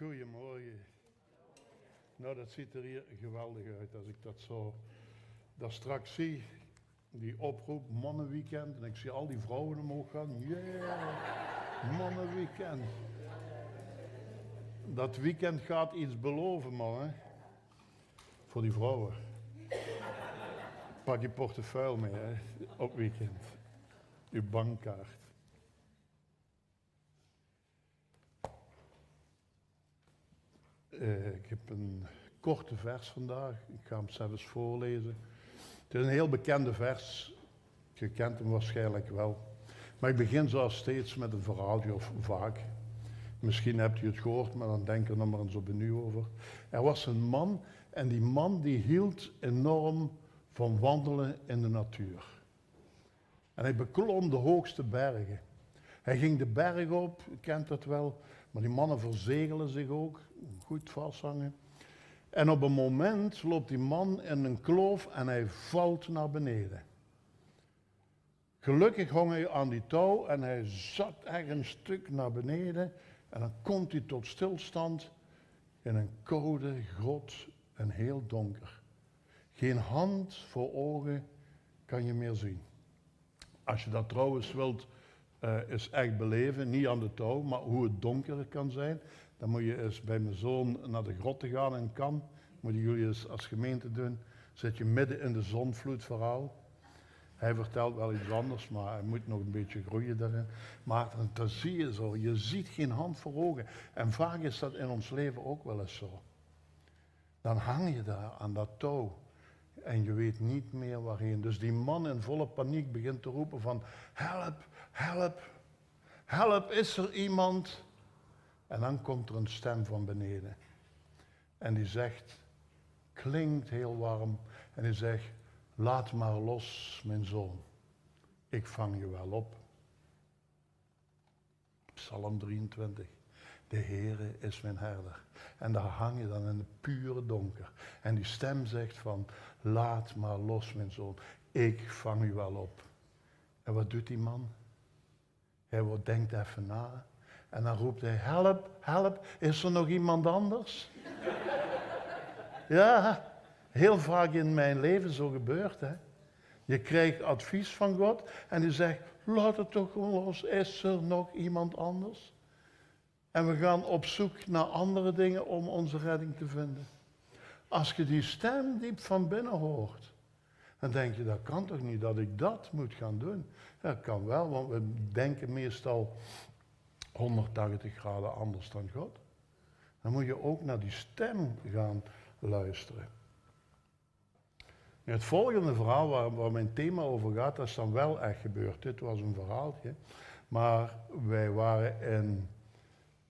Goedemorgen. Nou, dat ziet er hier geweldig uit als ik dat zo dat straks zie. Die oproep, mannenweekend. En ik zie al die vrouwen omhoog gaan. Yeah, mannenweekend. Dat weekend gaat iets beloven, man. Voor die vrouwen. Pak je portefeuille mee? Op weekend. Uw bankkaart. Uh, ik heb een korte vers vandaag. Ik ga hem zelfs voorlezen. Het is een heel bekende vers. Je kent hem waarschijnlijk wel. Maar ik begin zoals steeds met een verhaaltje, of vaak. Misschien hebt u het gehoord, maar dan denk er nog maar eens opnieuw over. Er was een man en die man die hield enorm van wandelen in de natuur. En hij beklom de hoogste bergen. Hij ging de berg op, u kent dat wel, maar die mannen verzegelen zich ook, goed vasthangen. En op een moment loopt die man in een kloof en hij valt naar beneden. Gelukkig hong hij aan die touw en hij zat echt een stuk naar beneden. En dan komt hij tot stilstand in een koude grot en heel donker. Geen hand voor ogen kan je meer zien. Als je dat trouwens wilt uh, is echt beleven, niet aan de touw, maar hoe het donker kan zijn. Dan moet je eens bij mijn zoon naar de grotten gaan en kan. Moeten jullie eens als gemeente doen. Zit je midden in de zonvloedverhaal. Hij vertelt wel iets anders, maar hij moet nog een beetje groeien daarin. Maar dan zie je zo, je ziet geen hand voor ogen. En vaak is dat in ons leven ook wel eens zo. Dan hang je daar aan dat touw en je weet niet meer waarheen. Dus die man in volle paniek begint te roepen van help, help, help, is er iemand? En dan komt er een stem van beneden. En die zegt, klinkt heel warm, en die zegt, laat maar los, mijn zoon. Ik vang je wel op. Psalm 23. De Heere is mijn herder. En daar hang je dan in het pure donker. En die stem zegt van, laat maar los mijn zoon. Ik vang u wel op. En wat doet die man? Hij denkt even na. En dan roept hij, help, help, is er nog iemand anders? ja, heel vaak in mijn leven zo gebeurt. Hè? Je krijgt advies van God en die zegt, laat het toch gewoon los, is er nog iemand anders? En we gaan op zoek naar andere dingen om onze redding te vinden. Als je die stem diep van binnen hoort, dan denk je, dat kan toch niet dat ik dat moet gaan doen? Dat kan wel, want we denken meestal 180 graden anders dan God. Dan moet je ook naar die stem gaan luisteren. het volgende verhaal waar, waar, mijn thema over gaat, dat is dan wel echt gebeurd. Dit was een verhaaltje. Maar wij waren in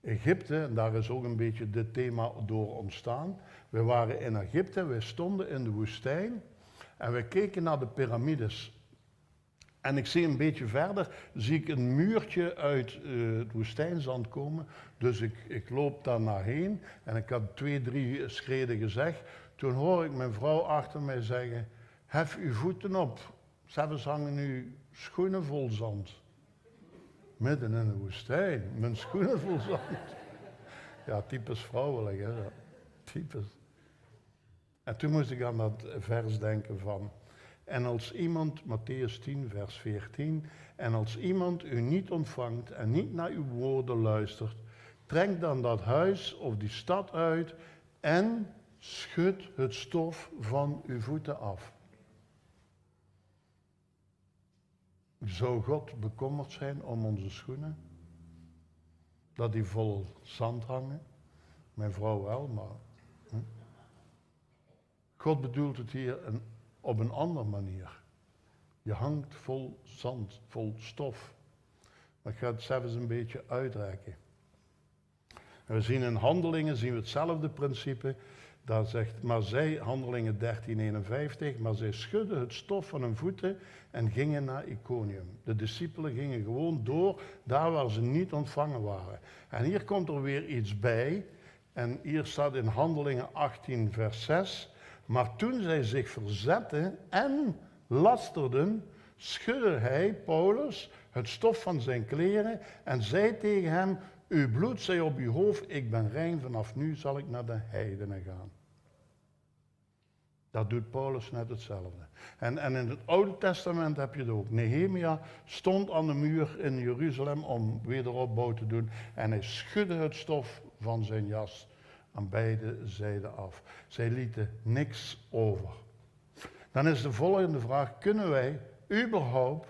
Egypte, en daar is ook een beetje dit thema door ontstaan. We waren in Egypte, we stonden in de woestijn en we keken naar de piramides. En ik zie een beetje verder, zie ik een muurtje uit uh, het woestijnzand komen. Dus ik, ik loop daar naar heen en ik had twee, drie schreden gezegd. Toen hoor ik mijn vrouw achter mij zeggen, hef uw voeten op. Zelfs hangen nu schoenen vol zand. Midden in de woestijn, mijn schoenen vol zand. Ja, typisch vrouwelijk, hè. Typisch. En toen moest ik aan dat vers denken van... En als iemand, Matthäus 10, vers 14... En als iemand u niet ontvangt en niet naar uw woorden luistert... Trek dan dat huis of die stad uit en schud het stof van uw voeten af. Zou God bekommerd zijn om onze schoenen? Dat die vol zand hangen? Mijn vrouw wel, maar. Hm? God bedoelt het hier een, op een andere manier. Je hangt vol zand, vol stof. Maar ik ga het zelfs een beetje uitreiken. we zien in handelingen zien we hetzelfde principe. Daar zegt, maar zij, handelingen 1351, maar zij schudden het stof van hun voeten en gingen naar Iconium. De discipelen gingen gewoon door daar waar ze niet ontvangen waren. En hier komt er weer iets bij. En hier staat in handelingen 18, vers 6. Maar toen zij zich verzetten en lasterden, schudde hij, Paulus, het stof van zijn kleren en zei tegen hem, Uw bloed zij op uw hoofd, ik ben rein, vanaf nu zal ik naar de heidenen gaan. Dat doet Paulus net hetzelfde. En, en in het Oude Testament heb je het ook. Nehemia stond aan de muur in Jeruzalem om wederopbouw te doen. En hij schudde het stof van zijn jas aan beide zijden af. Zij lieten niks over. Dan is de volgende vraag: kunnen wij überhaupt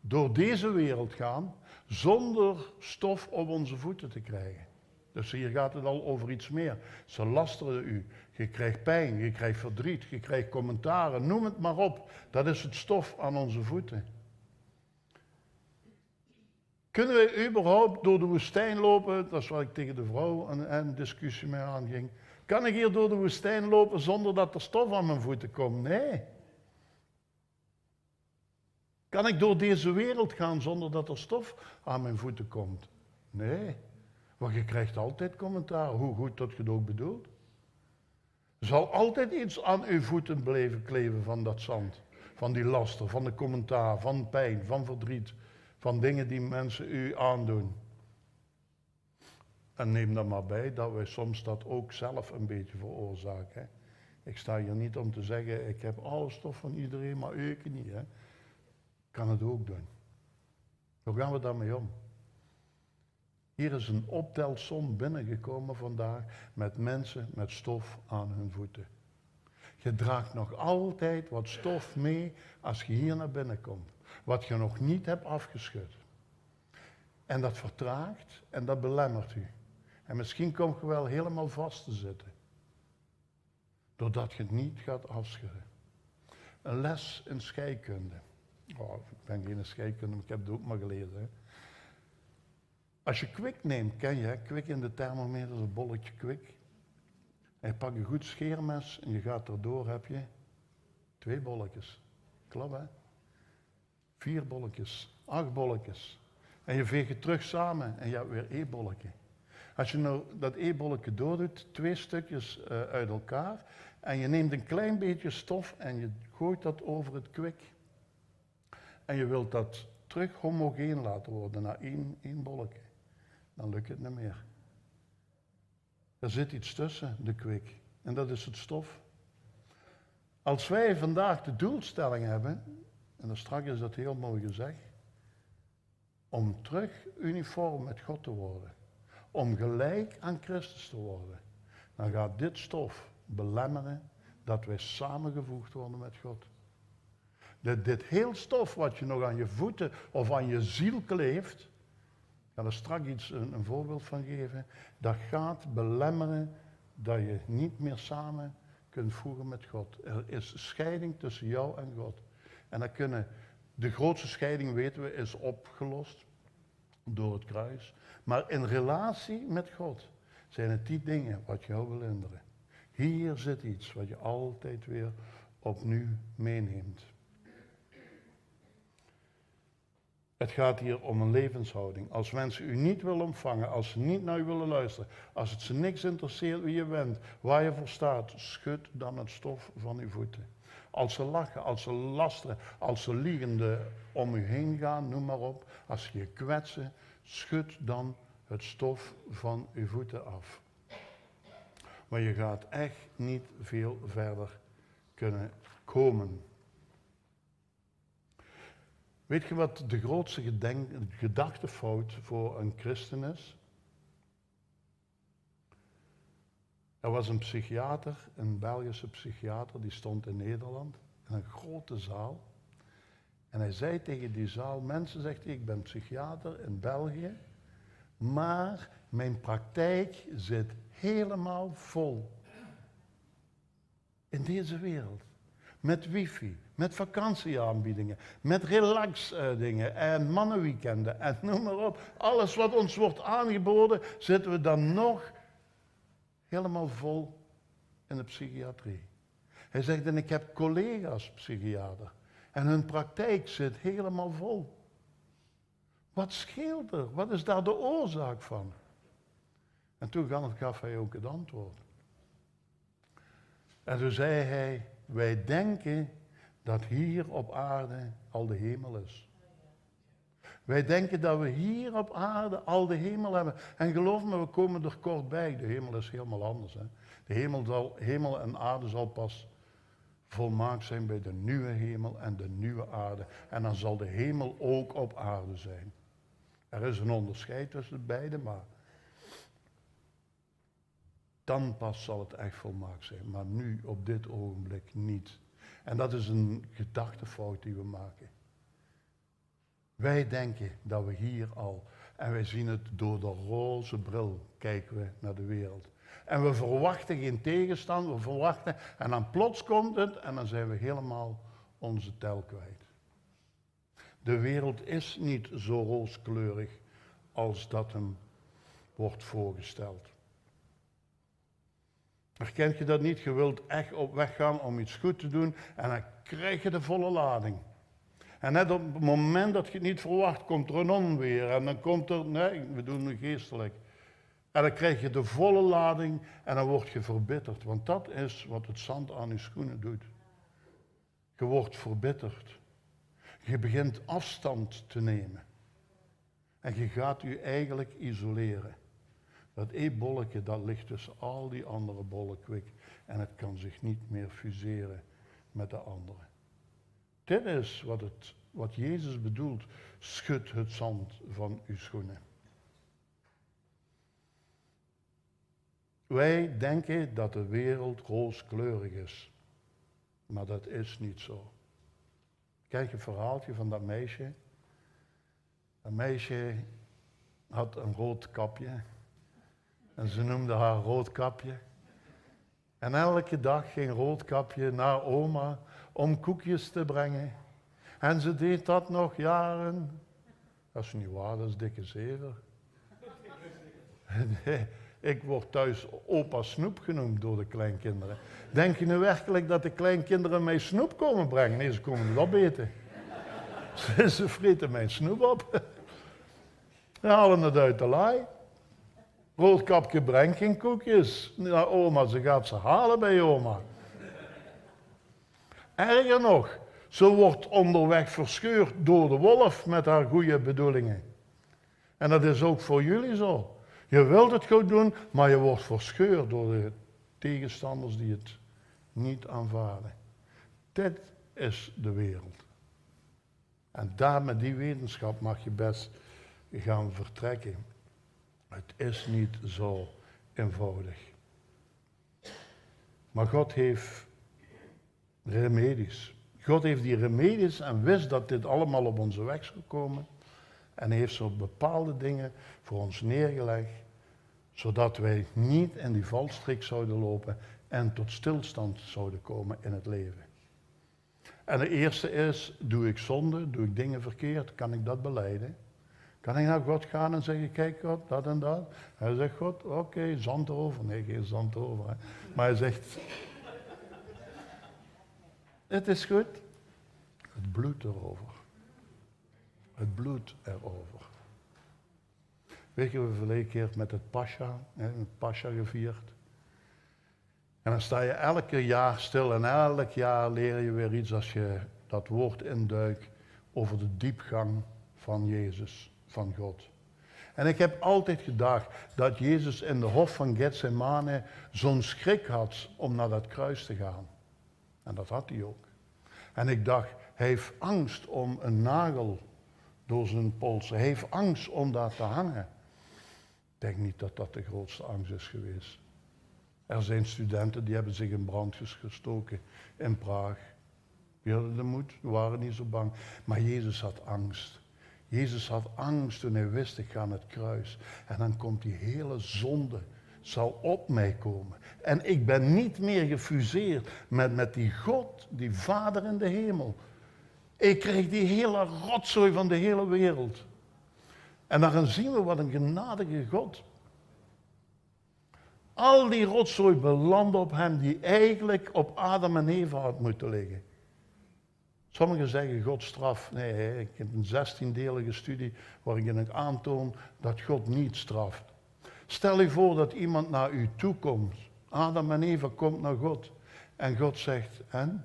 door deze wereld gaan zonder stof op onze voeten te krijgen? Dus hier gaat het al over iets meer. Ze lasteren u. Je krijgt pijn, je krijgt verdriet, je krijgt commentaren, noem het maar op. Dat is het stof aan onze voeten. Kunnen we überhaupt door de woestijn lopen? Dat is wat ik tegen de vrouw een, een discussie mee aanging. Kan ik hier door de woestijn lopen zonder dat er stof aan mijn voeten komt? Nee. Kan ik door deze wereld gaan zonder dat er stof aan mijn voeten komt? Nee. Want je krijgt altijd commentaar, hoe goed dat je het ook bedoelt. Er zal altijd iets aan uw voeten blijven kleven van dat zand. Van die laster, van de commentaar, van pijn, van verdriet. Van dingen die mensen u aandoen. En neem dan maar bij dat wij soms dat ook zelf een beetje veroorzaken. Ik sta hier niet om te zeggen, ik heb alle stof van iedereen, maar ik niet. Hè. Kan het ook doen. Hoe gaan we daarmee om? Hier is een optelsom binnengekomen vandaag met mensen met stof aan hun voeten. Je draagt nog altijd wat stof mee als je hier naar binnen komt. Wat je nog niet hebt afgeschud. En dat vertraagt en dat belemmert u. En misschien kom je wel helemaal vast te zitten. Doordat je het niet gaat afschudden. Een les in scheikunde. Oh, ik ben geen scheikunde, maar ik heb het ook maar gelezen. Als je kwik neemt, ken je, kwik in de thermometer is een bolletje kwik. En je pakt een goed scheermes en je gaat erdoor, heb je twee bolletjes. Klopt hè? Vier bolletjes, acht bolletjes. En je veegt het terug samen en je hebt weer één bolletje. Als je nou dat één bolletje doordoet, twee stukjes uh, uit elkaar, en je neemt een klein beetje stof en je gooit dat over het kwik. En je wilt dat terug homogeen laten worden naar één, één bolletje dan lukt het niet meer. Er zit iets tussen, de kwik, en dat is het stof. Als wij vandaag de doelstelling hebben, en dan straks is dat heel mooi gezegd, om terug uniform met God te worden, om gelijk aan Christus te worden, dan gaat dit stof belemmeren dat wij samengevoegd worden met God. Dat dit heel stof wat je nog aan je voeten of aan je ziel kleeft, ga er straks iets, een voorbeeld van geven. Dat gaat belemmeren dat je niet meer samen kunt voegen met God. Er is scheiding tussen jou en God. En dat kunnen, de grootste scheiding weten we is opgelost door het kruis. Maar in relatie met God zijn het die dingen wat jou wil hinderen. Hier zit iets wat je altijd weer opnieuw meeneemt. Het gaat hier om een levenshouding. Als mensen u niet willen ontvangen, als ze niet naar u willen luisteren, als het ze niks interesseert wie je bent, waar je voor staat, schud dan het stof van uw voeten. Als ze lachen, als ze lasteren, als ze liegende om u heen gaan, noem maar op, als ze je kwetsen, schud dan het stof van uw voeten af. Maar je gaat echt niet veel verder kunnen komen. Weet je wat de grootste gedachtefout voor een christen is? Er was een psychiater, een Belgische psychiater, die stond in Nederland in een grote zaal. En hij zei tegen die zaal, mensen, zegt hij, ik ben psychiater in België, maar mijn praktijk zit helemaal vol. In deze wereld. Met wifi, met vakantieaanbiedingen, met relax-dingen en mannenweekenden en noem maar op. Alles wat ons wordt aangeboden, zitten we dan nog helemaal vol in de psychiatrie. Hij zegt, en ik heb collega's psychiater en hun praktijk zit helemaal vol. Wat scheelt er? Wat is daar de oorzaak van? En toen gaf hij ook het antwoord. En toen zei hij, wij denken dat hier op aarde al de hemel is. Wij denken dat we hier op aarde al de hemel hebben. En geloof me, we komen er kort bij. De hemel is helemaal anders. Hè? De hemel, zal, hemel en aarde zal pas volmaakt zijn bij de nieuwe hemel en de nieuwe aarde. En dan zal de hemel ook op aarde zijn. Er is een onderscheid tussen beide, maar dan pas zal het echt volmaakt zijn. Maar nu, op dit ogenblik, niet. En dat is een gedachtefout die we maken. Wij denken dat we hier al, en wij zien het door de roze bril, kijken we naar de wereld. En we verwachten geen tegenstand, we verwachten, en dan plots komt het en dan zijn we helemaal onze tel kwijt. De wereld is niet zo rooskleurig als dat hem wordt voorgesteld. Herkent je dat niet? Je wilt echt op weg gaan om iets goed te doen en dan krijg je de volle lading. En net op het moment dat je het niet verwacht, komt er een onweer. En dan komt er, nee, we doen het geestelijk. En dan krijg je de volle lading en dan word je verbitterd. Want dat is wat het zand aan je schoenen doet. Je wordt verbitterd. Je begint afstand te nemen. En je gaat je eigenlijk isoleren. Dat één bolletje, dat ligt tussen al die andere bollen kwik. En het kan zich niet meer fuseren met de andere. Dit is wat, het, wat Jezus bedoelt. Schud het zand van uw schoenen. Wij denken dat de wereld rooskleurig is. Maar dat is niet zo. Kijk een verhaaltje van dat meisje. Dat meisje had een rood kapje. En ze noemde haar roodkapje. En elke dag ging roodkapje naar oma om koekjes te brengen. En ze deed dat nog jaren. Dat is niet waar, dat is dikke zever. ik word thuis opa Snoep genoemd door de kleinkinderen. Denk je nu werkelijk dat de kleinkinderen mij snoep komen brengen? Nee, ze komen het opeten. ze vreten mijn snoep op. Ze halen het uit de laai. Roodkapje brengt geen koekjes naar oma, ze gaat ze halen bij oma. Erger nog, ze wordt onderweg verscheurd door de wolf met haar goede bedoelingen. En dat is ook voor jullie zo. Je wilt het goed doen, maar je wordt verscheurd door de tegenstanders die het niet aanvaarden. Dit is de wereld. En daar met die wetenschap mag je best gaan vertrekken. Het is niet zo eenvoudig. Maar God heeft remedies. God heeft die remedies en wist dat dit allemaal op onze weg zou komen. En heeft zo bepaalde dingen voor ons neergelegd, zodat wij niet in die valstrik zouden lopen en tot stilstand zouden komen in het leven. En de eerste is, doe ik zonde, doe ik dingen verkeerd, kan ik dat beleiden? Kan ik naar God gaan en zeggen, kijk God, dat en dat? Hij zegt, God, oké, zand erover. Nee, geen zand erover. Maar hij zegt, het is goed. Het bloed erover. Het bloed erover. Weet je, we verleden keer met het Pascha, het Pascha gevierd. En dan sta je elke jaar stil en elk jaar leer je weer iets als je dat woord induikt over de diepgang van Jezus van God. En ik heb altijd gedacht dat Jezus in de hof van Gethsemane zo'n schrik had om naar dat kruis te gaan. En dat had hij ook. En ik dacht, hij heeft angst om een nagel door zijn polsen. Hij heeft angst om daar te hangen. Ik denk niet dat dat de grootste angst is geweest. Er zijn studenten die hebben zich in brand gestoken in Praag. Die hadden de moed, waren niet zo bang. Maar Jezus had angst. Jezus had angst toen hij wist, ik ga naar het kruis. En dan komt die hele zonde, zal op mij komen. En ik ben niet meer gefuseerd met, met die God, die Vader in de hemel. Ik kreeg die hele rotzooi van de hele wereld. En dan zien we wat een genadige God. Al die rotzooi belandde op hem die eigenlijk op Adam en Eva had moeten liggen. Sommigen zeggen God straf. Nee, ik heb een zestiendelige studie waarin ik aantoon dat God niet straft. Stel je voor dat iemand naar u toe komt. Adam en Eva komt naar God. En God zegt, en?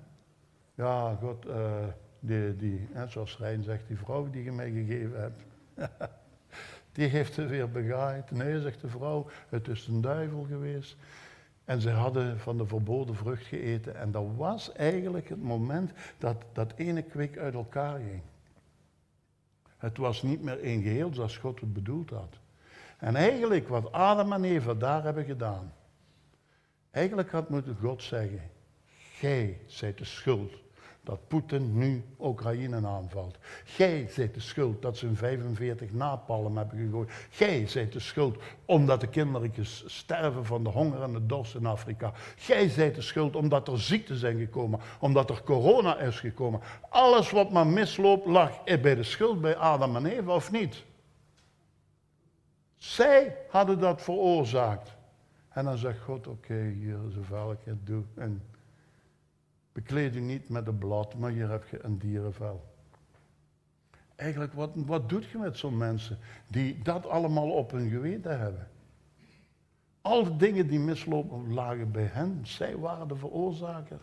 Ja, God, uh, die, die zoals Rijn zegt, die vrouw die je mij gegeven hebt. die heeft ze weer begaaid. Nee, zegt de vrouw, het is een duivel geweest. En ze hadden van de verboden vrucht gegeten. En dat was eigenlijk het moment dat dat ene kwik uit elkaar ging. Het was niet meer één geheel zoals God het bedoeld had. En eigenlijk wat Adam en Eva daar hebben gedaan. Eigenlijk had moeten God zeggen, gij zijt de schuld dat Poetin nu Oekraïne aanvalt. Gij zijt de schuld dat ze een 45 napalm hebben gegooid. Gij zijt de schuld omdat de kinderen sterven van de honger en de dorst in Afrika. Gij zijt de schuld omdat er ziekten zijn gekomen, omdat er corona is gekomen. Alles wat maar misloopt lag bij de schuld bij Adam en Eva of niet? Zij hadden dat veroorzaakt. En dan zegt God, oké, hier is een velkje, doe. En Bekleed u niet met een blad, maar hier heb je een dierenvel. Eigenlijk, wat, wat doet je met zo'n mensen die dat allemaal op hun geweten hebben? Al de dingen die mislopen lagen bij hen. Zij waren de veroorzaker.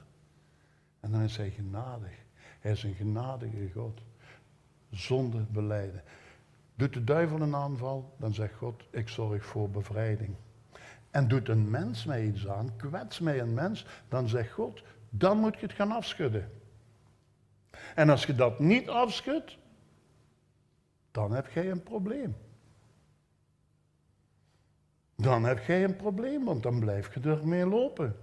En dan is hij genadig. Hij is een genadige God. Zonde beleiden. Doet de duivel een aanval, dan zegt God, ik zorg voor bevrijding. En doet een mens mij iets aan, kwets mij een mens, dan zegt God, dan moet je het gaan afschudden. En als je dat niet afschudt, dan heb jij een probleem. Dan heb jij een probleem, want dan blijf je ermee lopen.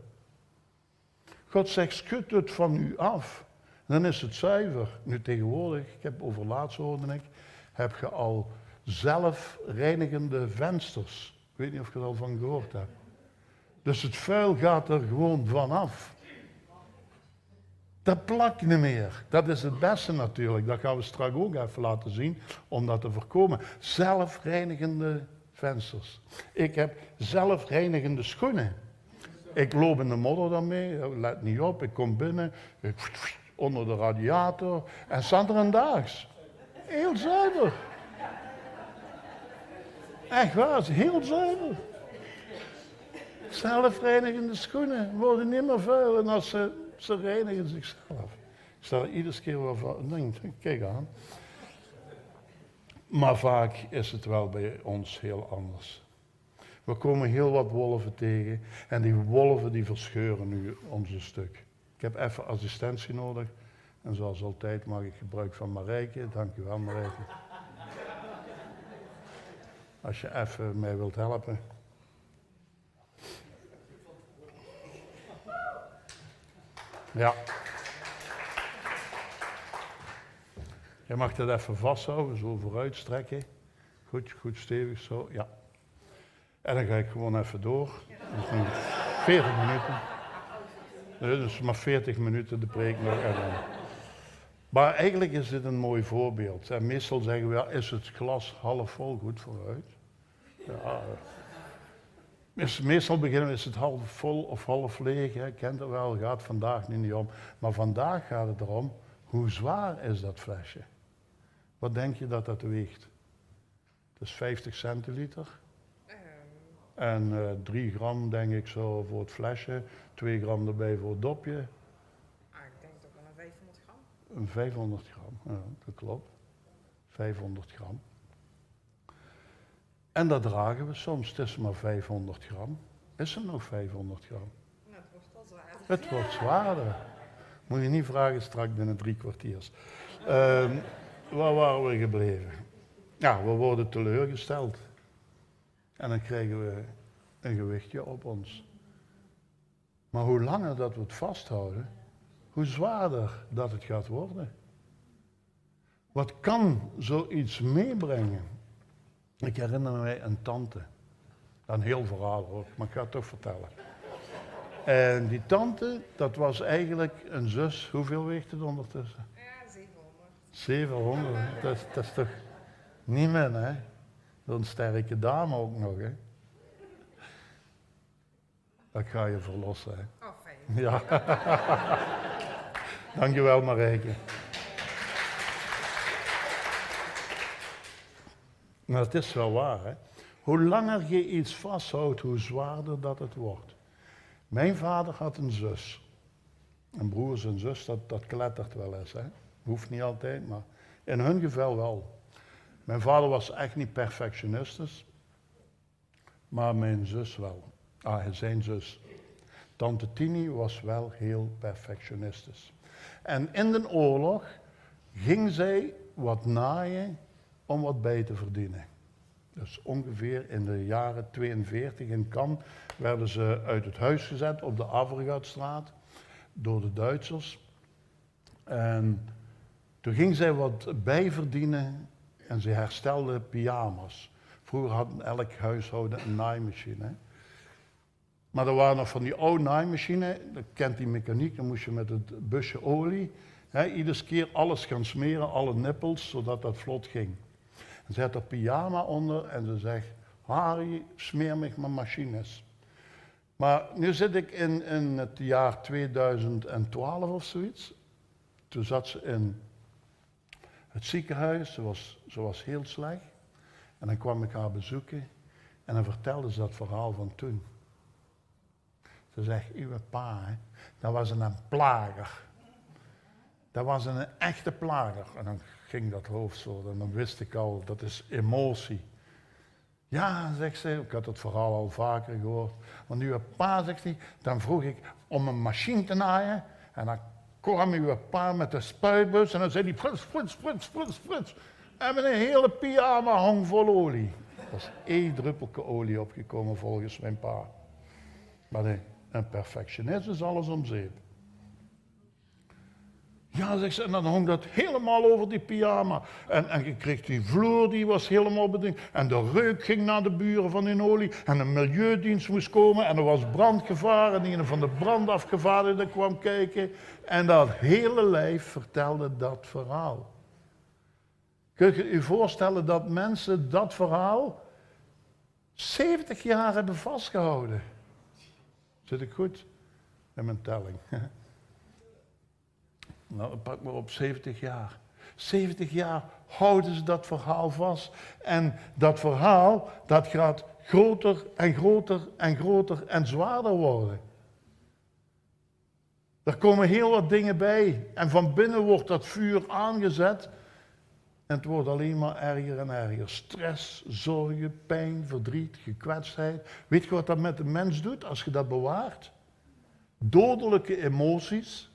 God zegt, schud het van u af. Dan is het zuiver. Nu tegenwoordig, ik heb over laatst hoorde ik, heb je al zelfreinigende vensters. Ik weet niet of je er al van gehoord hebt. Dus het vuil gaat er gewoon vanaf. Dat plakt niet meer. Dat is het beste natuurlijk. Dat gaan we straks ook even laten zien om dat te voorkomen. Zelfreinigende vensters. Ik heb zelfreinigende schoenen. Ik loop in de modder daarmee, let niet op, ik kom binnen, onder de radiator en staat er een daags. Heel zuiver. Echt waar, heel zuiver. Zelfreinigende schoenen worden niet meer vuil en als ze ze reinigen zichzelf. Ik sta er iedere keer wel van, denk, kijk aan. Maar vaak is het wel bij ons heel anders. We komen heel wat wolven tegen en die wolven die verscheuren nu onze stuk. Ik heb even assistentie nodig en zoals altijd maak ik gebruik van Marijke. Dank u wel Marijke. Als je even mij wilt helpen. Ja. Je mag dat even vasthouden, zo vooruit strekken. Goed, goed stevig zo, ja. En dan ga ik gewoon even door. Dus 40 minuten. Dus maar 40 minuten de preek nog. Maar eigenlijk is dit een mooi voorbeeld. En meestal zeggen we, ja, is het glas half vol goed vooruit? Ja, Meestal beginnen we is het half vol of half leeg. Hè. Kent het wel, gaat vandaag niet om. Maar vandaag gaat het erom, hoe zwaar is dat flesje? Wat denk je dat dat weegt? Het is 50 centiliter. Ehm. En uh, eh, 3 gram denk ik zo voor het flesje, 2 gram erbij voor het dopje. Ah, ik denk toch wel een 500 gram. Een 500 gram, ja, dat klopt. 500 gram. En dat dragen we soms. Het is maar 500 gram. Is er nog 500 gram? Nou, het wordt al zwaarder. Het wordt zwaarder. Moet je niet vragen straks binnen drie kwartiers. Um, waar waren we gebleven? Ja, we worden teleurgesteld. En dan krijgen we een gewichtje op ons. Maar hoe langer dat we het vasthouden, hoe zwaarder dat het gaat worden. Wat kan zoiets meebrengen? Ik herinner mij een tante. Een heel verhaal hoor, maar ik ga het toch vertellen. En die tante, dat was eigenlijk een zus. Hoeveel weegt het ondertussen? Ja, 700. 700, dat is, dat is toch niet meer, hè? Zo'n sterke dame ook nog, hè? Dat ga je verlossen, hè? Ja. Dankjewel, Marijke. Maar het is wel waar, hè? Hoe langer je iets vasthoudt, hoe zwaarder dat het wordt. Mijn vader had een zus. En broers en zus, dat, dat klettert wel eens, hè? Hoeft niet altijd, maar in hun geval wel. Mijn vader was echt niet perfectionistisch, maar mijn zus wel. Ah, zijn zus. Tante Tini was wel heel perfectionistisch. En in de oorlog ging zij wat naaien om wat bij te verdienen. Dus ongeveer in de jaren 42 in Cannes werden ze uit het huis gezet op de Avergaatstraat door de Duitsers. En toen ging zij wat bijverdienen en ze herstelde pyjama's. Vroeger had elk huishouden een naaimachine. Maar er waren nog van die oude naaimachine, dat kent die mechaniek, dan moest je met het busje olie, hè, iedere keer alles gaan smeren, alle nippels, zodat dat vlot ging. Ze had er pyjama onder en ze zegt, Harry, smeer me mijn machines. Maar nu zit ik in, in het jaar 2012 of zoiets. Toen zat ze in het ziekenhuis, was, ze was heel slecht. En dan kwam ik haar bezoeken en dan vertelde ze dat verhaal van toen. Ze zegt, uw pa, dat was een plager. Dat was een echte plager. En dan ging dat hoofd zo, en dan wist ik al, dat is emotie. Ja, zegt ze, ik had het verhaal al vaker gehoord. Want uw pa, zegt hij, dan vroeg ik om een machine te naaien. En dan kwam uw pa met de spuitbus en dan zei hij, frits, frits, frits, frits, frits. En met een hele pyjama hang vol olie. Er was één druppelke olie opgekomen volgens mijn pa. Maar nee, een perfectionist is alles om zeep. Ja, zegt ze, en dan hong dat helemaal over die pyjama. En, en je kreeg die vloer, die was helemaal bedingd. En de reuk ging naar de buren van die olie. En de milieudienst moest komen. En er was brandgevaar. En een van de brandafgevaardigden kwam kijken. En dat hele lijf vertelde dat verhaal. Kun je je voorstellen dat mensen dat verhaal 70 jaar hebben vastgehouden? Zit ik goed in mijn telling? Nou, pak maar op 70 jaar. 70 jaar houden ze dat verhaal vast. En dat verhaal, dat gaat groter en groter en groter en zwaarder worden. Er komen heel wat dingen bij. En van binnen wordt dat vuur aangezet. En het wordt alleen maar erger en erger. Stress, zorgen, pijn, verdriet, gekwetstheid. Weet je wat dat met de mens doet als je dat bewaart? Dodelijke emoties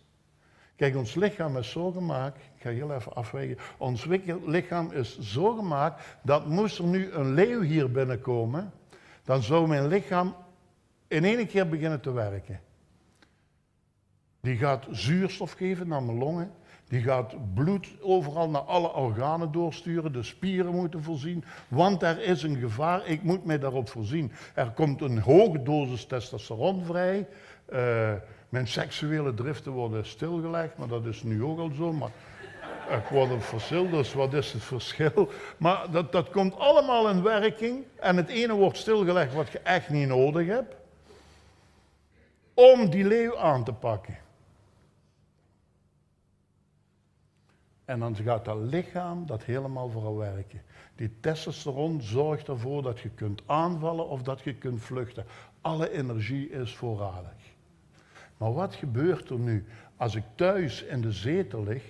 Kijk, ons lichaam is zo gemaakt, ik ga heel even afwegen, ons lichaam is zo gemaakt dat moest er nu een leeuw hier binnenkomen, dan zou mijn lichaam in één keer beginnen te werken. Die gaat zuurstof geven naar mijn longen, die gaat bloed overal naar alle organen doorsturen, de spieren moeten voorzien, want er is een gevaar, ik moet mij daarop voorzien. Er komt een hoge dosis testosteron vrij. Uh, mijn seksuele driften worden stilgelegd, maar dat is nu ook al zo. Maar ik word een fossiel, dus wat is het verschil? Maar dat, dat komt allemaal in werking. En het ene wordt stilgelegd wat je echt niet nodig hebt. Om die leeuw aan te pakken. En dan gaat dat lichaam dat helemaal voor werken. Die testosteron zorgt ervoor dat je kunt aanvallen of dat je kunt vluchten. Alle energie is voorradig. Maar wat gebeurt er nu als ik thuis in de zetel lig,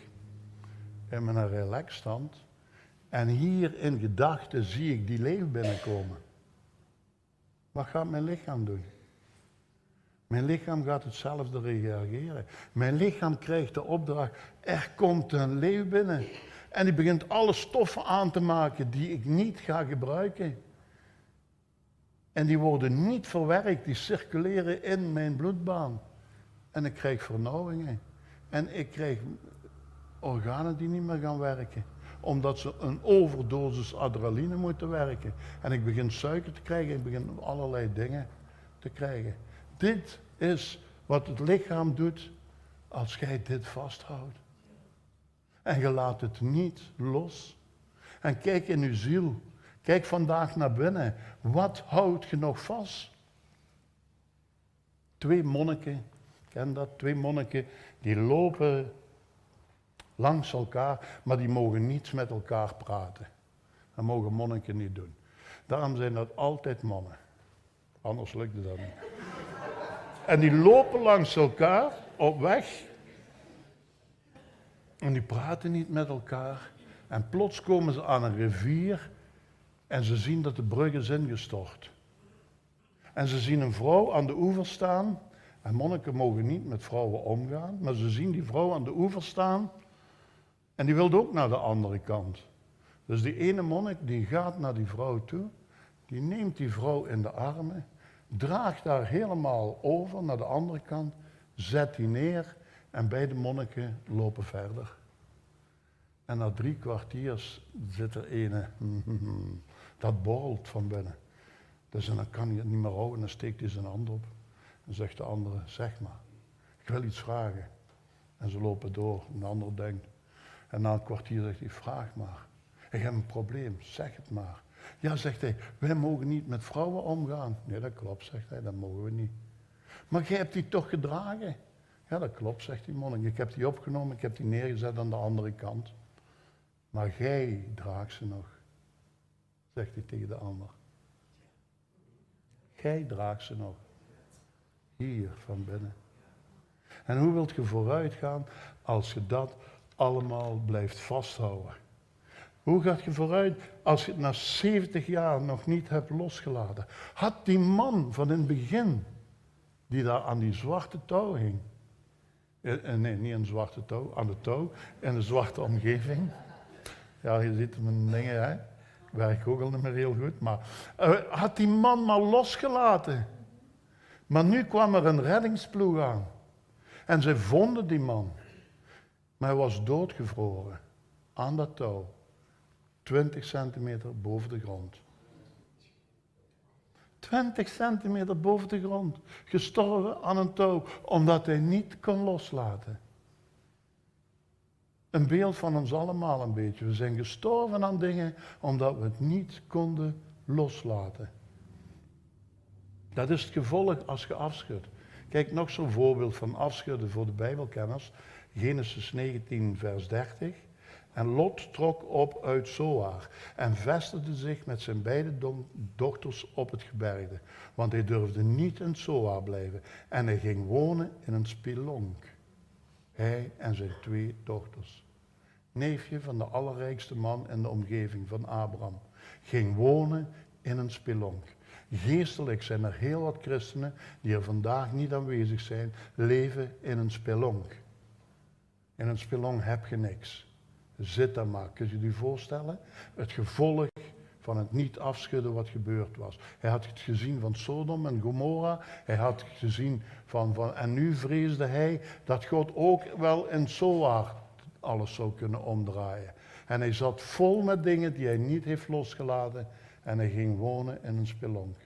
in mijn relaxstand, en hier in gedachten zie ik die leeuw binnenkomen? Wat gaat mijn lichaam doen? Mijn lichaam gaat hetzelfde reageren. Mijn lichaam krijgt de opdracht, er komt een leeuw binnen. En die begint alle stoffen aan te maken die ik niet ga gebruiken. En die worden niet verwerkt, die circuleren in mijn bloedbaan. En ik krijg vernauwingen. En ik krijg organen die niet meer gaan werken. Omdat ze een overdosis adrenaline moeten werken. En ik begin suiker te krijgen, ik begin allerlei dingen te krijgen. Dit is wat het lichaam doet als jij dit vasthoudt. En je laat het niet los. En kijk in uw ziel. Kijk vandaag naar binnen. Wat houdt je nog vast? Twee monniken ken dat? Twee monniken die lopen langs elkaar, maar die mogen niets met elkaar praten. Dat mogen monniken niet doen. Daarom zijn dat altijd mannen. Anders lukt het dat niet. En die lopen langs elkaar op weg. En die praten niet met elkaar. En plots komen ze aan een rivier en ze zien dat de brug is ingestort. En ze zien een vrouw aan de oever staan. En monniken mogen niet met vrouwen omgaan, maar ze zien die vrouw aan de oever staan. En die wilde ook naar de andere kant. Dus die ene monnik die gaat naar die vrouw toe, die neemt die vrouw in de armen, draagt haar helemaal over naar de andere kant, zet die neer en beide monniken lopen verder. En na drie kwartiers zit er ene, dat borrelt van binnen. Dus en dan kan hij het niet meer houden, dan steekt hij zijn hand op. En zegt de andere, zeg maar, ik wil iets vragen. En ze lopen door, en de ander denkt. En na een kwartier zegt hij, vraag maar. Ik heb een probleem, zeg het maar. Ja, zegt hij, wij mogen niet met vrouwen omgaan. Nee, dat klopt, zegt hij, dat mogen we niet. Maar jij hebt die toch gedragen? Ja, dat klopt, zegt die monnik. Ik heb die opgenomen, ik heb die neergezet aan de andere kant. Maar jij draagt ze nog, zegt hij tegen de ander. Gij draagt ze nog. Hier van binnen. En hoe wilt je vooruit gaan als je dat allemaal blijft vasthouden? Hoe gaat je vooruit als je het na 70 jaar nog niet hebt losgelaten? Had die man van in het begin, die daar aan die zwarte touw hing, eh, eh, nee, niet een zwarte touw, aan de touw, in de zwarte omgeving. Ja, je ziet mijn dingen, hè werk ook al niet meer heel goed, maar uh, had die man maar losgelaten. Maar nu kwam er een reddingsploeg aan. En ze vonden die man. Maar hij was doodgevroren aan dat touw. 20 centimeter boven de grond. 20 centimeter boven de grond. Gestorven aan een touw, omdat hij niet kon loslaten. Een beeld van ons allemaal een beetje. We zijn gestorven aan dingen omdat we het niet konden loslaten. Dat is het gevolg als je afschudt. Kijk, nog zo'n voorbeeld van afschudden voor de Bijbelkenners. Genesis 19, vers 30. En Lot trok op uit Zoar en vestigde zich met zijn beide dochters op het gebergte. Want hij durfde niet in Zoar blijven. En hij ging wonen in een spelonk. Hij en zijn twee dochters. Neefje van de allerrijkste man in de omgeving van Abraham. Ging wonen in een spelonk. Geestelijk zijn er heel wat christenen die er vandaag niet aanwezig zijn, leven in een spelonk. In een spelonk heb je niks. Zit daar maar. Kun je je voorstellen? Het gevolg van het niet afschudden wat gebeurd was. Hij had het gezien van Sodom en Gomorra. Hij had het gezien van, van... En nu vreesde hij dat God ook wel in Zoar alles zou kunnen omdraaien. En hij zat vol met dingen die hij niet heeft losgelaten. En hij ging wonen in een spelonk.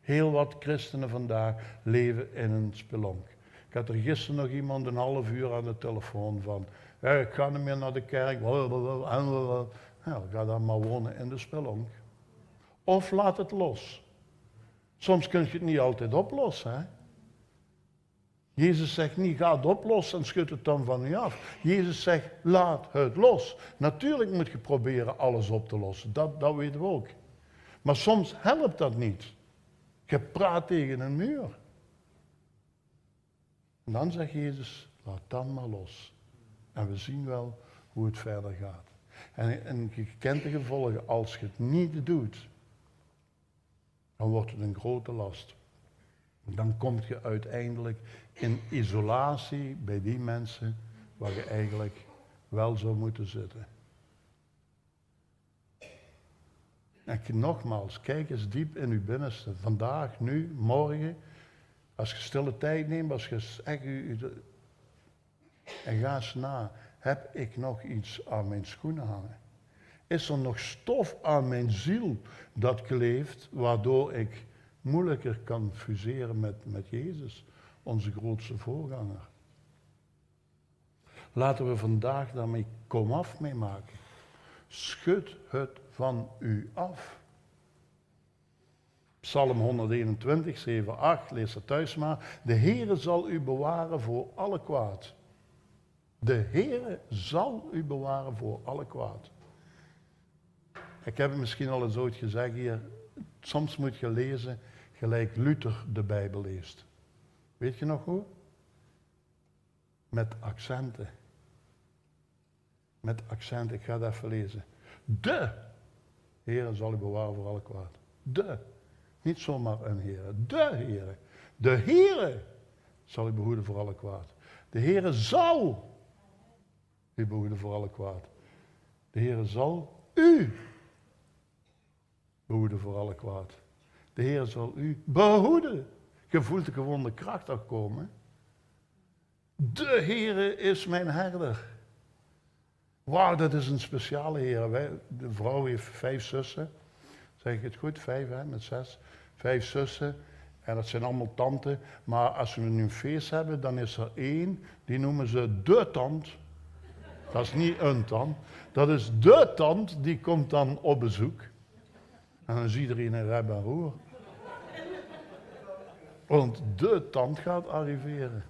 Heel wat christenen vandaag leven in een spelonk. Ik had er gisteren nog iemand een half uur aan de telefoon van. Ik ga niet meer naar de kerk. Nou, ga dan maar wonen in de spelonk. Of laat het los. Soms kun je het niet altijd oplossen. Hè? Jezus zegt niet, ga het oplossen en schud het dan van u af. Jezus zegt, laat het los. Natuurlijk moet je proberen alles op te lossen, dat, dat weten we ook. Maar soms helpt dat niet. Je praat tegen een muur. En dan zegt Jezus, laat dan maar los. En we zien wel hoe het verder gaat. En, en je kent de gevolgen, als je het niet doet, dan wordt het een grote last. Dan kom je uiteindelijk in isolatie bij die mensen waar je eigenlijk wel zou moeten zitten. En nogmaals, kijk eens diep in uw binnenste. Vandaag, nu, morgen. Als je stille tijd neemt, als je echt... En ga eens na. Heb ik nog iets aan mijn schoenen hangen? Is er nog stof aan mijn ziel dat kleeft, waardoor ik moeilijker kan fuseren met, met Jezus, onze grootste voorganger. Laten we vandaag daarmee komaf mee maken. Schud het van u af. Psalm 121, 7, 8, lees het thuis maar. De Heere zal u bewaren voor alle kwaad. De Heere zal u bewaren voor alle kwaad. Ik heb het misschien al eens ooit gezegd hier. Soms moet je lezen gelijk Luther de Bijbel leest. Weet je nog hoe? Met accenten. Met accent, ik ga het even lezen. De Heer zal u bewaren voor alle kwaad. De. Niet zomaar een Heer. De Heer. De Heer zal u behoeden voor alle kwaad. De Heer zal u behoeden voor alle kwaad. De Heer zal u behoeden voor alle kwaad. De Heer zal u behoeden. Je voelt de gewonde kracht afkomen. De Heer is mijn herder. Wauw, dat is een speciale Heer. De vrouw heeft vijf zussen. Zeg ik het goed? Vijf, hè, met zes. Vijf zussen. En dat zijn allemaal tanten. Maar als we nu een feest hebben, dan is er één, die noemen ze de tand. Dat is niet een tand. Dat is de tand, die komt dan op bezoek. En dan ziet iedereen een reb en roer. Want de tand gaat arriveren.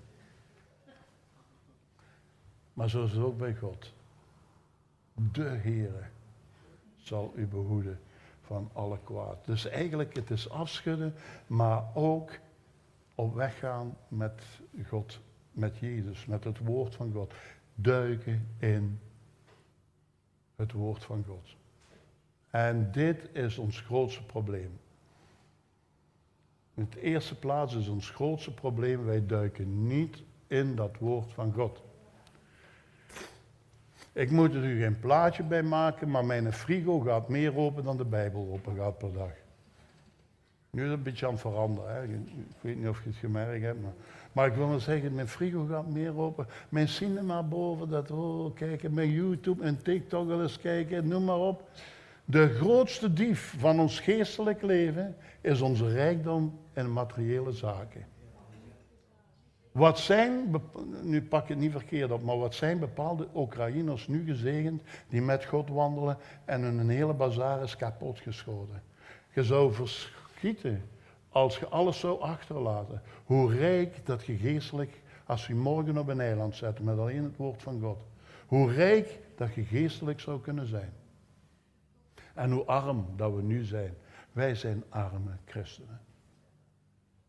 Maar zo is het ook bij God. De Heere zal u behoeden van alle kwaad. Dus eigenlijk, het is afschudden, maar ook op weg gaan met God, met Jezus, met het woord van God. Duiken in het woord van God. En dit is ons grootste probleem. In de eerste plaats is ons grootste probleem, wij duiken niet in dat woord van God. Ik moet er u geen plaatje bij maken, maar mijn frigo gaat meer open dan de Bijbel open gaat per dag. Nu is het een beetje aan het veranderen. Hè. Ik weet niet of je het gemerkt hebt, maar, maar ik wil maar zeggen, mijn frigo gaat meer open. Mijn cinema boven, dat oh, kijken, mijn YouTube en TikTok wel eens kijken, noem maar op. De grootste dief van ons geestelijk leven is onze rijkdom en materiële zaken. Wat zijn, nu pak ik het niet verkeerd op, maar wat zijn bepaalde Oekraïners nu gezegend die met God wandelen en hun hele bazaar is kapotgeschoten? Je zou verschieten als je alles zou achterlaten. Hoe rijk dat je geestelijk, als je morgen op een eiland zet met alleen het woord van God. Hoe rijk dat je geestelijk zou kunnen zijn. En hoe arm dat we nu zijn. Wij zijn arme christenen.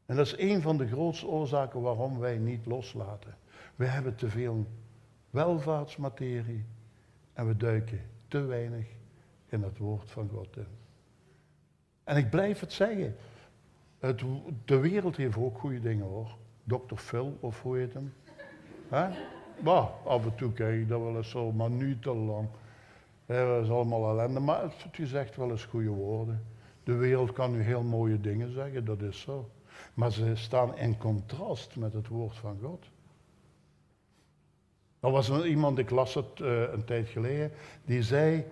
En dat is een van de grootste oorzaken waarom wij niet loslaten. We hebben te veel welvaartsmaterie en we duiken te weinig in het woord van God in. En ik blijf het zeggen. De wereld heeft ook goede dingen hoor. Dr. Phil, of hoe heet hem? Af en toe kijk ik dat wel eens zo, maar niet te lang. dat is allemaal ellende, maar het zegt wel eens goede woorden. De wereld kan nu heel mooie dingen zeggen, dat is zo. Maar ze staan in contrast met het woord van God. Er was iemand, ik las het uh, een tijd geleden, die zei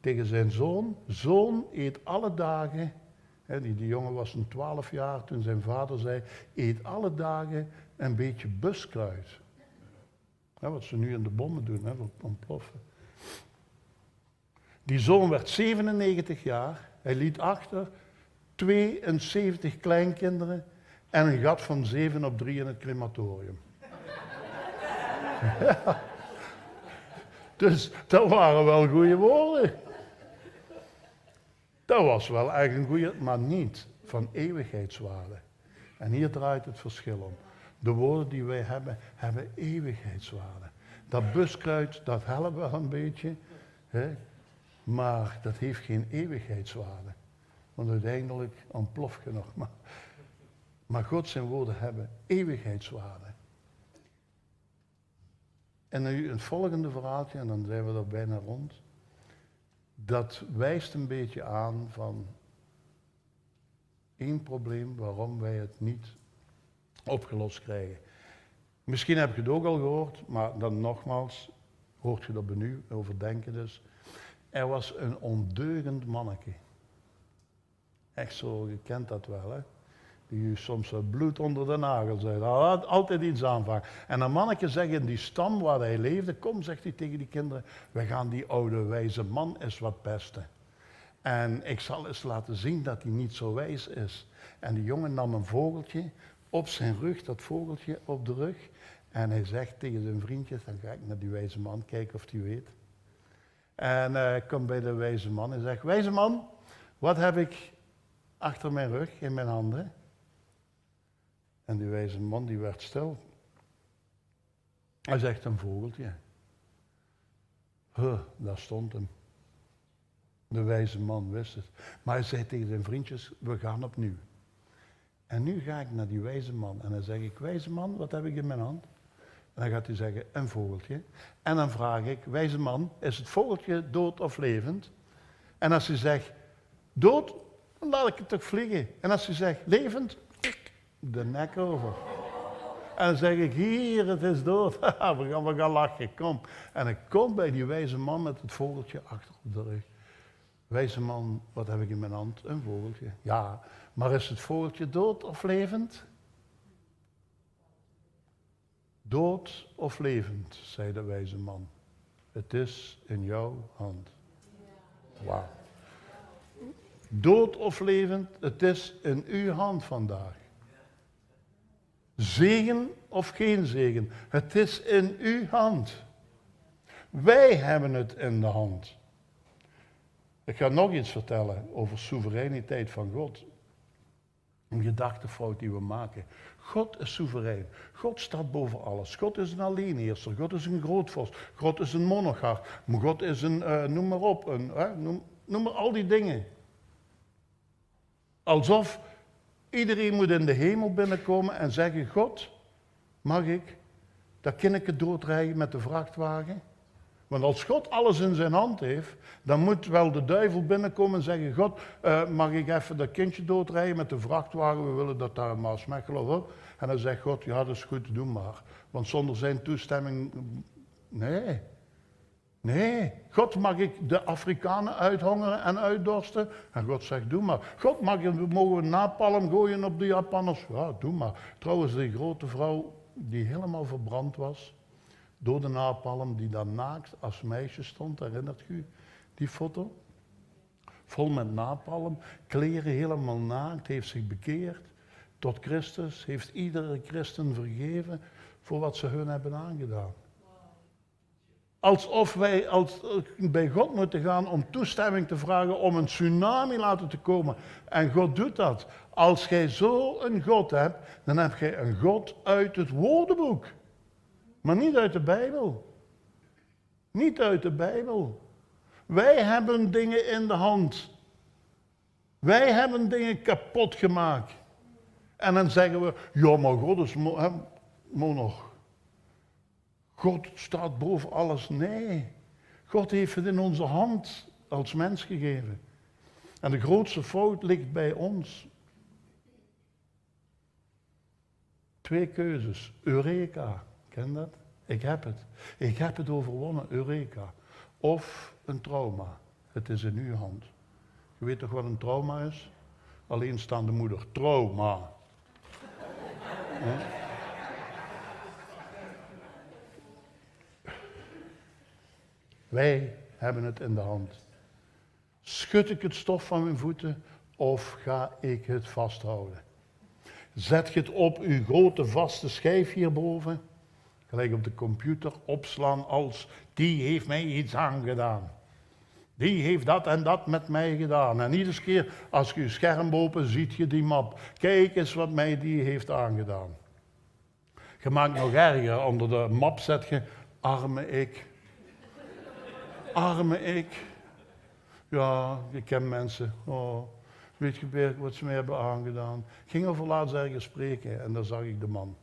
tegen zijn zoon, zoon eet alle dagen, die, jongen was een twaalf jaar toen zijn vader zei, eet alle dagen een beetje buskruid. Wat ze nu in de bommen doen, hè, ontploffen. Die zoon werd 97 jaar, hij liet achter 72 kleinkinderen en een gat van 7 op 3 in het crematorium. Dus dat waren wel goede woorden. Dat was wel eigenlijk een goede, maar niet van eeuwigheidswaarde. En hier draait het verschil om. De woorden die wij hebben, hebben eeuwigheidswaarde. Dat buskruid, dat helpt wel een beetje, hè? maar dat heeft geen eeuwigheidswaarde. Want uiteindelijk ontplof je nog maar. Maar God zijn woorden hebben eeuwigheidswaarde. En nu het volgende verhaaltje, en dan zijn we er bijna rond. Dat wijst een beetje aan van één probleem waarom wij het niet opgelost krijgen. Misschien heb je het ook al gehoord, maar dan nogmaals, hoort je dat nu, overdenken dus. Er was een ondeugend manneke. Echt zo, je kent dat wel, hè? Die soms bloed onder de nagels heeft. Had altijd iets aanvangen. En een mannetje zegt in die stam waar hij leefde, kom, zegt hij tegen die kinderen, we gaan die oude wijze man eens wat pesten. En ik zal eens laten zien dat hij niet zo wijs is. En die jongen nam een vogeltje op zijn rug, dat vogeltje op de rug. En hij zegt tegen zijn vriendjes, dan ga ik naar die wijze man kijken of hij weet. En uh, komt bij de wijze man en zegt, wijze man, wat heb ik achter mijn rug in mijn handen? En die wijze man die werd stil. Hij zegt een vogeltje. Huh, daar stond hem. De wijze man wist het. Maar hij zei tegen zijn vriendjes, we gaan opnieuw. En nu ga ik naar die wijze man en dan zeg ik, wijze man, wat heb ik in mijn hand? En dan gaat hij zeggen, een vogeltje. En dan vraag ik, wijze man, is het vogeltje dood of levend? En als hij zegt, dood, dan laat ik het toch vliegen. En als hij zegt, levend, de nek over. En zeg ik, hier, het is dood. we, gaan, we gaan lachen, kom. En ik kom bij die wijze man met het vogeltje achter op de rug. Wijze man, wat heb ik in mijn hand? Een vogeltje. Ja, maar is het vogeltje dood of levend? Dood of levend, zei de wijze man. Het is in jouw hand. Wauw. Dood of levend, het is in uw hand vandaag. Zegen of geen zegen, het is in uw hand. Wij hebben het in de hand. Ik ga nog iets vertellen over soevereiniteit van God. Een gedachtefout die we maken. God is soeverein. God staat boven alles. God is een alleenheerser. God is een grootvorst. God is een monarch. God is een, uh, noem maar op, een, noem, noem maar al die dingen. Alsof iedereen moet in de hemel binnenkomen en zeggen, God, mag ik dat kindje doodrijden met de vrachtwagen? Want als God alles in zijn hand heeft, dan moet wel de duivel binnenkomen en zeggen: God, uh, mag ik even dat kindje doodrijden met de vrachtwagen? We willen dat daar een Maasmechelen op. En dan zegt God: Ja, dat is goed, doe maar. Want zonder zijn toestemming. Nee. Nee. God, mag ik de Afrikanen uithongeren en uitdorsten? En God zegt: Doe maar. God, mag mogen we napalm gooien op de Japanners? Ja, doe maar. Trouwens, die grote vrouw die helemaal verbrand was door de napalm die daar naakt als meisje stond, herinnert u die foto? Vol met napalm, kleren helemaal naakt, heeft zich bekeerd tot Christus, heeft iedere christen vergeven voor wat ze hun hebben aangedaan. Alsof wij als, bij God moeten gaan om toestemming te vragen om een tsunami laten te komen. En God doet dat. Als jij zo een God hebt, dan heb jij een God uit het woordenboek. Maar niet uit de Bijbel. Niet uit de Bijbel. Wij hebben dingen in de hand. Wij hebben dingen kapot gemaakt. En dan zeggen we, ja maar God is nog. God staat boven alles. Nee, God heeft het in onze hand als mens gegeven. En de grootste fout ligt bij ons. Twee keuzes. Eureka. Ken dat? Ik heb het. Ik heb het overwonnen, Eureka. Of een trauma. Het is in uw hand. Je weet toch wat een trauma is? Alleenstaande moeder. Trauma. Wij hebben het in de hand. Schud ik het stof van mijn voeten of ga ik het vasthouden? Zet je het op uw grote vaste schijf hierboven gelijk op de computer opslaan als die heeft mij iets aangedaan. Die heeft dat en dat met mij gedaan. En iedere keer als je je scherm open ziet je die map. Kijk eens wat mij die heeft aangedaan. Je maakt nog erger. Onder de map zet je arme ik. Arme ik. Ja, ik ken mensen. Oh, weet je wat ze mij hebben aangedaan. Ik ging over laatst ergens spreken en daar zag ik de man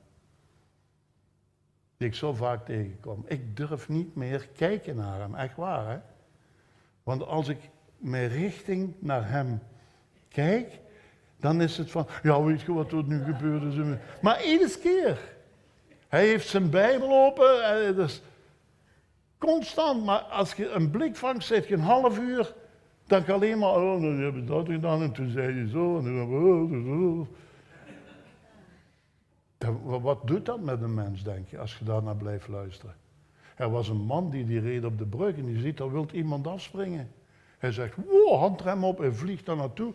die ik zo vaak tegenkom. Ik durf niet meer kijken naar hem, echt waar. Hè? Want als ik mijn richting naar hem kijk, dan is het van, ja weet je wat er nu gebeurd is. Maar iedere keer. Hij heeft zijn Bijbel open, dus constant. Maar als je een blik vangt, zit je een half uur, dan kan alleen maar, oh, dan heb je dat gedaan en toen zei je zo. En dan, wat doet dat met een mens, denk je, als je daarnaar blijft luisteren? Er was een man die, die reed op de brug en die ziet, daar wil iemand afspringen. Hij zegt, wow, handrem op en vliegt daar naartoe.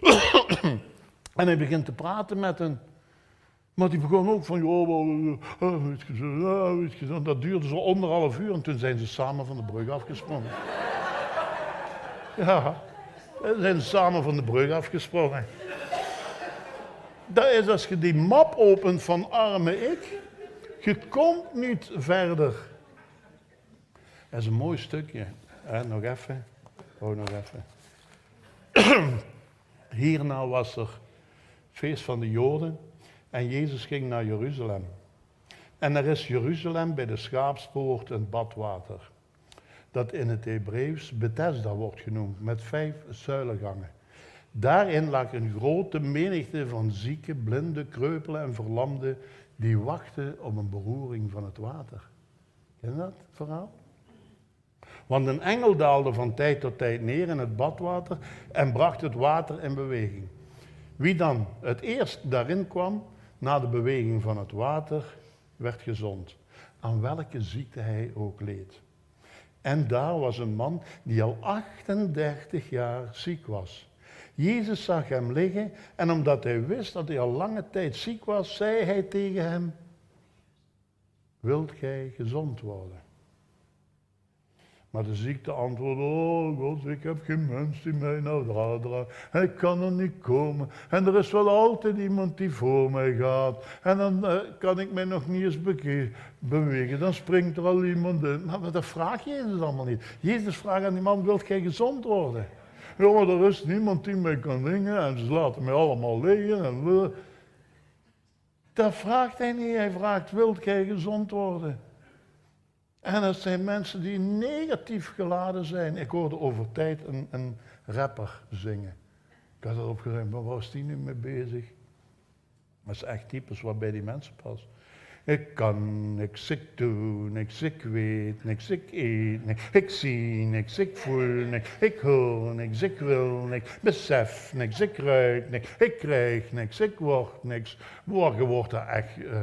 en hij begint te praten met hen. Maar die begon ook van, joh, oh, oh, weet je, dat duurde zo anderhalf uur en toen zijn ze samen van de brug afgesprongen. ja, ze zijn samen van de brug afgesprongen dat is als je die map opent van arme ik, je komt niet verder. Dat is een mooi stukje. Nog even. Oh, nog even. Hierna was er feest van de Joden en Jezus ging naar Jeruzalem. En er is Jeruzalem bij de schaapspoort een badwater. Dat in het Hebreeuws Bethesda wordt genoemd, met vijf zuilengangen. Daarin lag een grote menigte van zieken, blinden, kreupelen en verlamden die wachten op een beroering van het water. Ken je dat verhaal? Want een engel daalde van tijd tot tijd neer in het badwater en bracht het water in beweging. Wie dan het eerst daarin kwam, na de beweging van het water, werd gezond, aan welke ziekte hij ook leed. En daar was een man die al 38 jaar ziek was. Jezus zag hem liggen en omdat hij wist dat hij al lange tijd ziek was, zei hij tegen hem, wilt gij gezond worden? Maar de ziekte antwoordde, oh God, ik heb geen mens die mij nou draagt. Hij kan er niet komen. En er is wel altijd iemand die voor mij gaat. En dan uh, kan ik mij nog niet eens bewegen. Dan springt er al iemand in. Maar dat vraagt Jezus allemaal niet. Jezus vraagt aan die man, wilt gij gezond worden? Ja, maar er is niemand die mij kan dingen. En ze laten mij allemaal liggen. En... Dat vraagt hij niet. Hij vraagt, wilt gij gezond worden? En dat zijn mensen die negatief geladen zijn. Ik hoorde over tijd een, rapper zingen. Ik had erop gezegd, maar waar is die nu mee bezig? Dat is echt typisch wat bij die mensen past. Ik kan niks, ik doe niks, ik weet niks, ik eet niks, ik zie niks, ik voel niks, ik hoor niks, ik wil niks, besef niks, ik ruik niks, ik krijg niks, ik word niks. Je wordt er echt... Uh,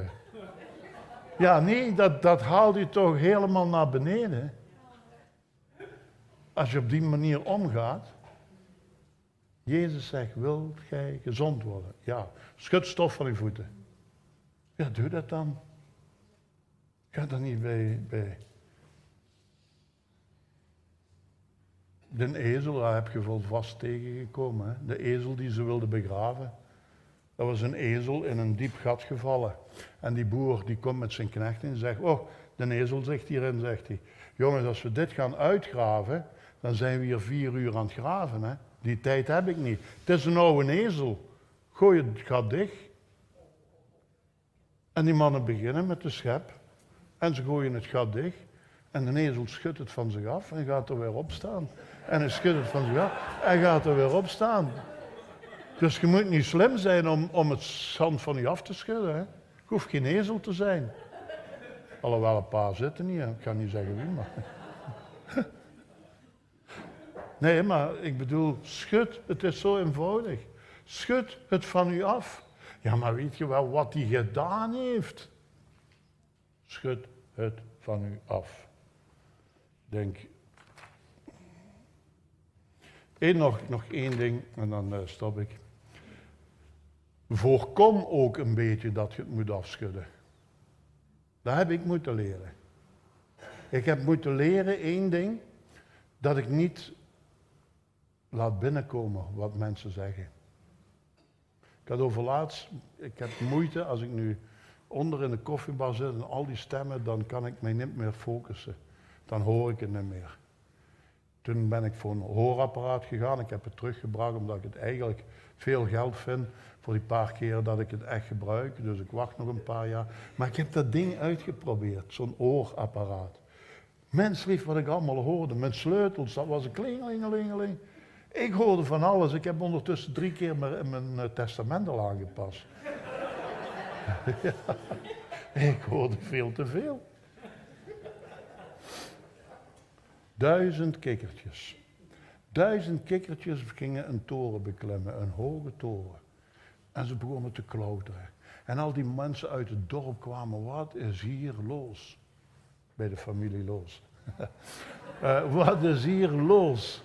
ja, nee, dat, dat haalt je toch helemaal naar beneden. Als je op die manier omgaat. Jezus zegt, wilt gij gezond worden? Ja, schud stof van je voeten. Ja, doe dat dan. Ga er niet bij, bij. De ezel, daar heb je vol vast tegengekomen. Hè? De ezel die ze wilde begraven. Dat was een ezel in een diep gat gevallen. En die boer die komt met zijn knecht en zegt, oh, de ezel zegt hierin, zegt hij. Jongens, als we dit gaan uitgraven, dan zijn we hier vier uur aan het graven. Hè? Die tijd heb ik niet. Het is een oude ezel. Gooi het gat dicht. En die mannen beginnen met de schep. En ze gooien het gat dicht. En de ezel schudt het van zich af en gaat er weer op staan. En hij schudt het van zich af en gaat er weer op staan. Dus je moet niet slim zijn om, om het zand van je af te schudden. Hè? Je hoeft geen ezel te zijn. Alhoewel een paar zitten niet, ik kan niet zeggen wie, maar... Nee, maar ik bedoel, schud, het is zo eenvoudig. Schud het van u af. Ja, maar weet je wel wat hij gedaan heeft? Schud het van u af. Denk. Eén nog, nog één ding en dan uh, stop ik. Voorkom ook een beetje dat je het moet afschudden. Dat heb ik moeten leren. Ik heb moeten leren één ding, dat ik niet laat binnenkomen wat mensen zeggen. Ik had overlaatst, ik heb moeite als ik nu onder in de koffiebar zit en al die stemmen, dan kan ik mij niet meer focussen. Dan hoor ik het niet meer. Toen ben ik voor een hoorapparaat gegaan. Ik heb het teruggebracht omdat ik het eigenlijk veel geld vind voor die paar keer dat ik het echt gebruik. Dus ik wacht nog een paar jaar. Maar ik heb dat ding uitgeprobeerd, zo'n oorapparaat. Mens lief wat ik allemaal hoorde, met sleutels, dat was een klingelingelingeling. Ik hoorde van alles. Ik heb ondertussen drie keer mijn, mijn eh, testament al aangepast. ik hoorde veel te veel. Duizend kikkertjes. Duizend kikkertjes gingen een toren beklimmen, een hoge toren. En ze begonnen te klauteren. En al die mensen uit het dorp kwamen, wat is hier los? Bij de familie los. uh, wat is hier los?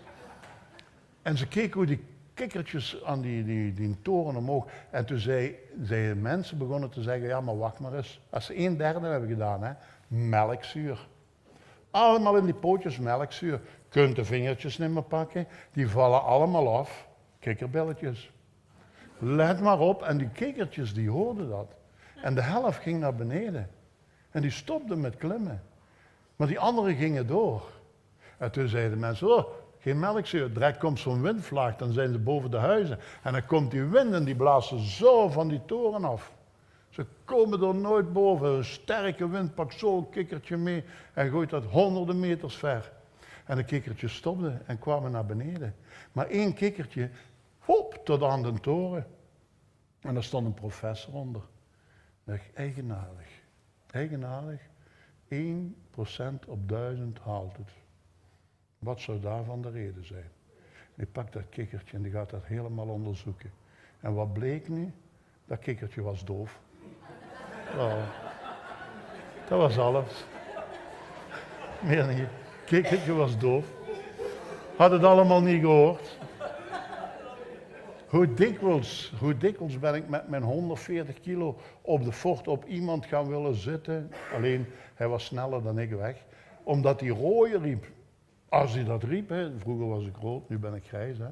En ze keken hoe die kikkertjes aan die, die, die toren omhoog. En toen zei, zei mensen begonnen te zeggen, ja maar wacht maar eens. Als ze een derde hebben gedaan, hè, melkzuur. Allemaal in die pootjes melkzuur. Kunt de vingertjes niet meer pakken. Die vallen allemaal af. Kikkerbelletjes. Let maar op. En die kikkertjes die hoorden dat. En de helft ging naar beneden. En die stopten met klimmen. Maar die anderen gingen door. En toen zeiden de mensen, oh, geen melkzuur. Direct komt zo'n windvlaag, dan zijn ze boven de huizen. En dan komt die wind en die blazen zo van die toren af. Ze komen er nooit boven. Een sterke wind pakt zo'n kikkertje mee en gooit dat honderden meters ver. En de kikkertje stopte en kwamen naar beneden. Maar één kikkertje, hop, tot aan de toren. En daar stond een professor onder. Dacht, eigenaardig. Eigenaardig. 1% op 1000 haalt het. Wat zou daarvan de reden zijn? Die pakt dat kikkertje en die gaat dat helemaal onderzoeken. En wat bleek nu? Dat kikkertje was doof. Dat was alles. Meer niet. Kikkertje was doof. Had het allemaal niet gehoord. Hoe dikwijls, hoe dikwijls ben ik met mijn 140 kilo op de fort op iemand gaan willen zitten. Alleen, hij was sneller dan ik weg. Omdat hij rooien riep. Als hij dat riep, hè, vroeger was ik rood, nu ben ik grijs. Hè.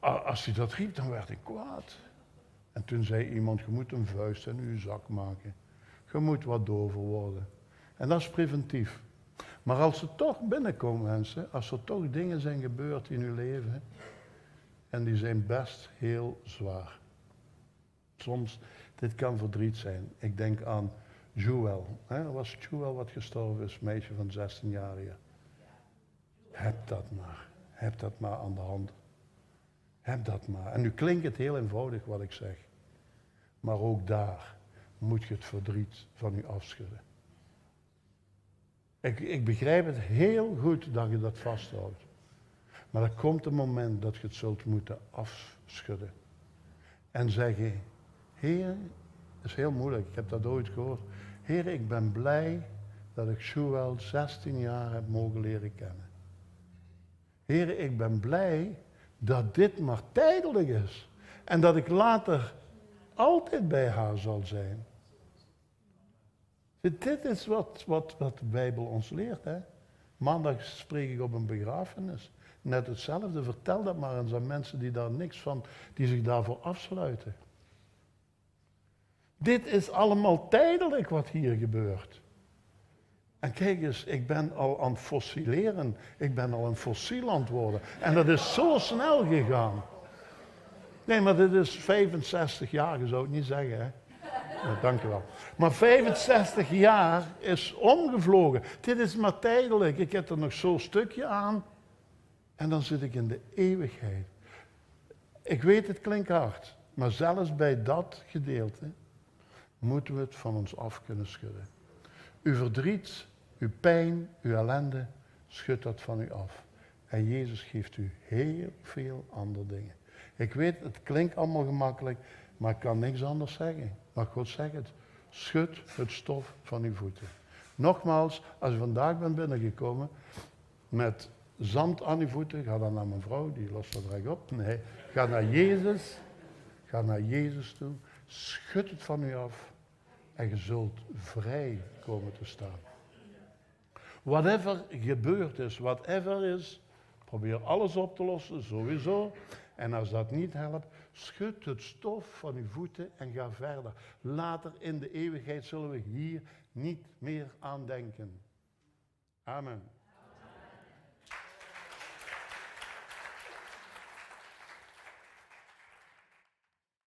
Als hij dat riep, dan werd ik kwaad. En toen zei iemand, je moet een vuist in uw zak maken. Je moet wat dover worden. En dat is preventief. Maar als ze toch binnenkomen, mensen, als er toch dingen zijn gebeurd in uw leven, en die zijn best heel zwaar. Soms, dit kan verdriet zijn. Ik denk aan Joel. Hè? was Joel wat gestorven is, meisje van 16 jaar hier. Heb dat maar. Heb dat maar aan de hand. Heb dat maar. En nu klinkt het heel eenvoudig wat ik zeg. Maar ook daar moet je het verdriet van u afschudden. Ik, ik begrijp het heel goed dat je dat vasthoudt. Maar er komt een moment dat je het zult moeten afschudden. En zeggen, Heer, is heel moeilijk, ik heb dat ooit gehoord. Heer, ik ben blij dat ik Joel 16 jaar heb mogen leren kennen. Heer, ik ben blij dat dit maar tijdelijk is. En dat ik later altijd bij haar zal zijn. Dit is wat, wat, wat de Bijbel ons leert. Hè? Maandag spreek ik op een begrafenis. Net hetzelfde. Vertel dat maar eens aan mensen die daar niks van, die zich daarvoor afsluiten. Dit is allemaal tijdelijk wat hier gebeurt. En kijk eens, ik ben al aan het fossileren. Ik ben al een fossiel aan worden. En dat is zo snel gegaan. Nee, maar dit is 65 jaar, je zou het niet zeggen, hè? Dank je wel. Maar 65 jaar is omgevlogen. Dit is maar tijdelijk. Ik heb er nog zo'n stukje aan. En dan zit ik in de eeuwigheid. Ik weet, het klinkt hard. Maar zelfs bij dat gedeelte moeten we het van ons af kunnen schudden. Uw verdriet, uw pijn, uw ellende, schud dat van u af. En Jezus geeft u heel veel andere dingen. Ik weet, het klinkt allemaal gemakkelijk, maar ik kan niks anders zeggen. Maar God zegt het. Schud het stof van uw voeten. Nogmaals, als je vandaag bent binnengekomen met zand aan uw voeten, ga dan naar mijn vrouw, die lost dat direct op. Nee, ga naar Jezus. Ga naar Jezus toe. Schud het van u af. En je zult vrij komen te staan. Whatever gebeurd is, whatever is, probeer alles op te lossen, sowieso. En als dat niet helpt, schud het stof van uw voeten en ga verder. Later in de eeuwigheid zullen we hier niet meer aan denken. Amen.